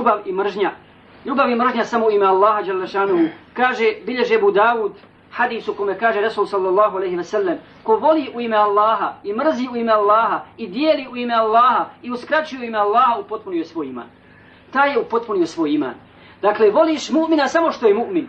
ljubav i mržnja. Ljubav i mržnja samo u ime Allaha Đalešanu. Kaže, bilježe Budavud, u kome kaže Resul sallallahu alaihi ve sellem, ko voli u ime Allaha i mrzi u ime Allaha i dijeli u ime Allaha i uskraćuje u ime Allaha, upotpunio svoj iman. Taj je upotpunio svoj iman. Dakle, voliš mu'mina samo što je mu'min.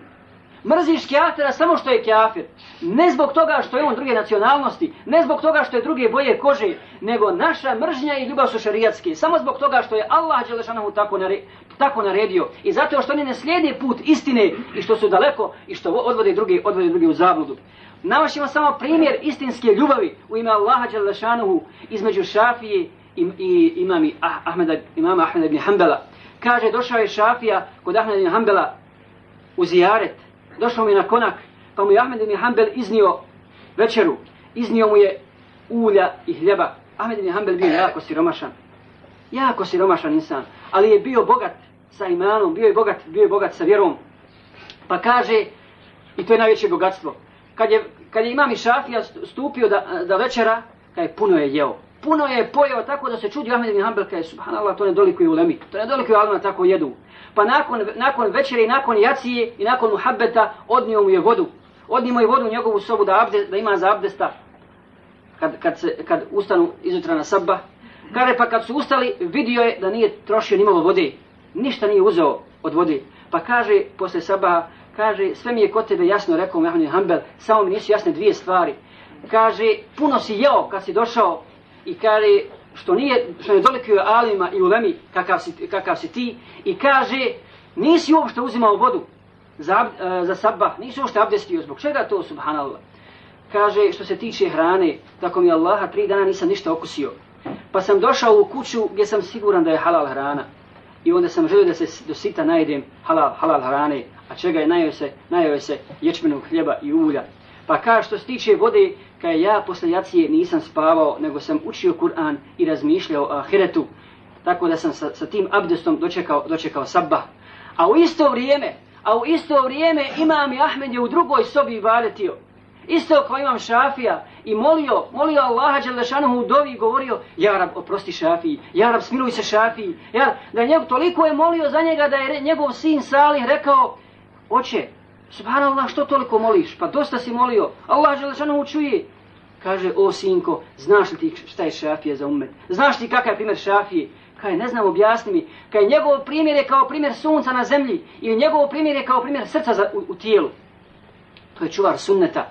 Mrziš kjafira samo što je kjafir. Ne zbog toga što je on druge nacionalnosti, ne zbog toga što je druge boje kože, nego naša mržnja i ljubav su šarijatske. Samo zbog toga što je Allah Đelešanohu tako, nare, tako naredio. I zato što oni ne slijede put istine i što su daleko i što odvode druge, odvode druge u zabludu. Navašimo samo primjer istinske ljubavi u ime Allaha Đelešanohu između Šafije i, i imami ah, Ahmeda, imama Ahmeda ibn Hanbala. Kaže, došao je Šafija kod Ahmeda ibn Hanbala u zijaret došao mi na konak, pa mu je Ahmed ibn Hanbel iznio večeru, iznio mu je ulja i hljeba. Ahmed ibn Hanbel bio jako siromašan, jako siromašan insan, ali je bio bogat sa imanom, bio je bogat, bio je bogat sa vjerom. Pa kaže, i to je najveće bogatstvo, kad je, kad je imam i šafija stupio da, da večera, kad je puno je jeo, puno je pojeo tako da se čudi Ahmed ibn Hanbel, kaže, subhanallah, to ne dolikuje u lemi, to ne dolikuje u alima tako jedu pa nakon, nakon večere i nakon jacije i nakon muhabbeta odnio mu je vodu. Odnio mu je vodu u njegovu sobu da, abde, da ima za abdesta kad, kad, se, kad ustanu izutra na sabba. Kaže pa kad su ustali vidio je da nije trošio ni malo vode. Ništa nije uzeo od vode. Pa kaže posle sabba, kaže sve mi je kod tebe jasno rekao Ahmed ibn Hanbel, samo mi nisu jasne dvije stvari. Kaže puno si jeo kad si došao i kaže što nije što ne dolikuje alima i ulemi kakav si, kakav si ti i kaže nisi uopšte uzimao vodu za, e, za sabah, nisi uopšte abdestio. Zbog čega to subhanallah? Kaže što se tiče hrane tako mi Allaha tri dana nisam ništa okusio. Pa sam došao u kuću gdje sam siguran da je halal hrana. I onda sam želio da se do sita najedem halal, halal hrane. A čega je? Najeo se, najeo se ječmenog hljeba i ulja. Pa kaže što se tiče vode, kaj ja posle jacije nisam spavao, nego sam učio Kur'an i razmišljao o ahiretu. Tako da sam sa, sa tim abdestom dočekao, dočekao sabba. A u isto vrijeme, a u isto vrijeme imam i Ahmed je u drugoj sobi valetio. Isto kao imam Šafija i molio, molio Allaha Đalešanohu u dovi i govorio Ja Rab, oprosti Šafiji, Ja Rab, smiluj se Šafiji. Ja, da njegov, toliko je molio za njega da je njegov sin Salih rekao Oče, Subhanallah, što toliko moliš? Pa dosta si molio. Allah Želešanu čuje. Kaže, o sinko, znaš li ti šta je šafije za umet? Znaš li kakav je primjer šafije? Kaj, ne znam, objasni mi. Kaj, njegov primjer je kao primjer sunca na zemlji. I njegov primjer je kao primjer srca za, u, u tijelu. To je čuvar sunneta.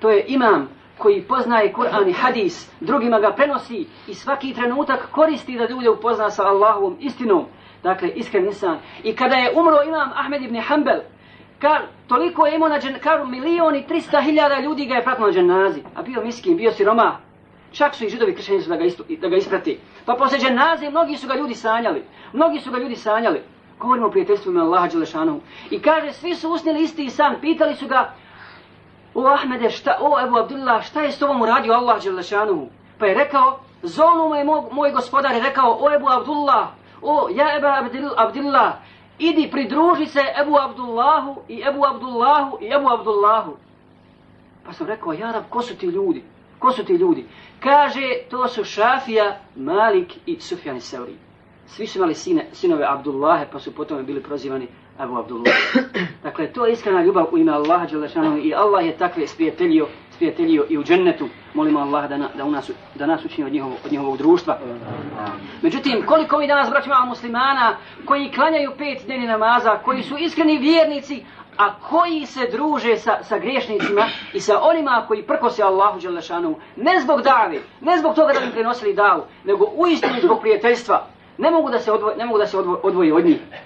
To je imam koji poznaje Kur'an i hadis. Drugima ga prenosi i svaki trenutak koristi da ljude upozna sa Allahovom istinom. Dakle, iskren insan. I kada je umro imam Ahmed ibn Hanbel, kar, toliko je imao na džen, milion i trista hiljada ljudi ga je pratilo na dženazi. A bio miskin, bio siroma. Čak su i židovi kršćani da ga, istu, da ga isprati. Pa posle dženaze mnogi su ga ljudi sanjali. Mnogi su ga ljudi sanjali. Govorimo o prijateljstvu ime Allaha Đelešanovu. I kaže, svi su usnili isti san. Pitali su ga, o Ahmede, šta, o Ebu Abdullah, šta je s tobom uradio Allah Đelešanovu? Pa je rekao, zonu moj, moj gospodar je rekao, o Ebu Abdullah, o ja Ebu Abdullah, idi pridruži se Ebu Abdullahu i Ebu Abdullahu i Ebu Abdullahu. Pa sam rekao, Jarab, ko su ti ljudi? Ko su ti ljudi? Kaže, to su Šafija, Malik i Sufjan i Seuri. Svi su imali sine, sinove Abdullahe, pa su potom bili prozivani Abu Abdullah. Dakle, to je iskrena ljubav u ime Allaha Đelešanovi i Allah je takve sprijateljio, sprijateljio i u džennetu. Molimo Allah da, na, da, u nas, da nas učini od njihovo, od njihovog društva. Međutim, koliko mi danas braćima muslimana koji klanjaju pet dnevni namaza, koji su iskreni vjernici, a koji se druže sa, sa griješnicima i sa onima koji prkose Allahu Đelešanu, ne zbog dave, ne zbog toga da bi prenosili davu, nego uistinu zbog prijateljstva, ne mogu da se odvoje, ne mogu da se odvoje od njih.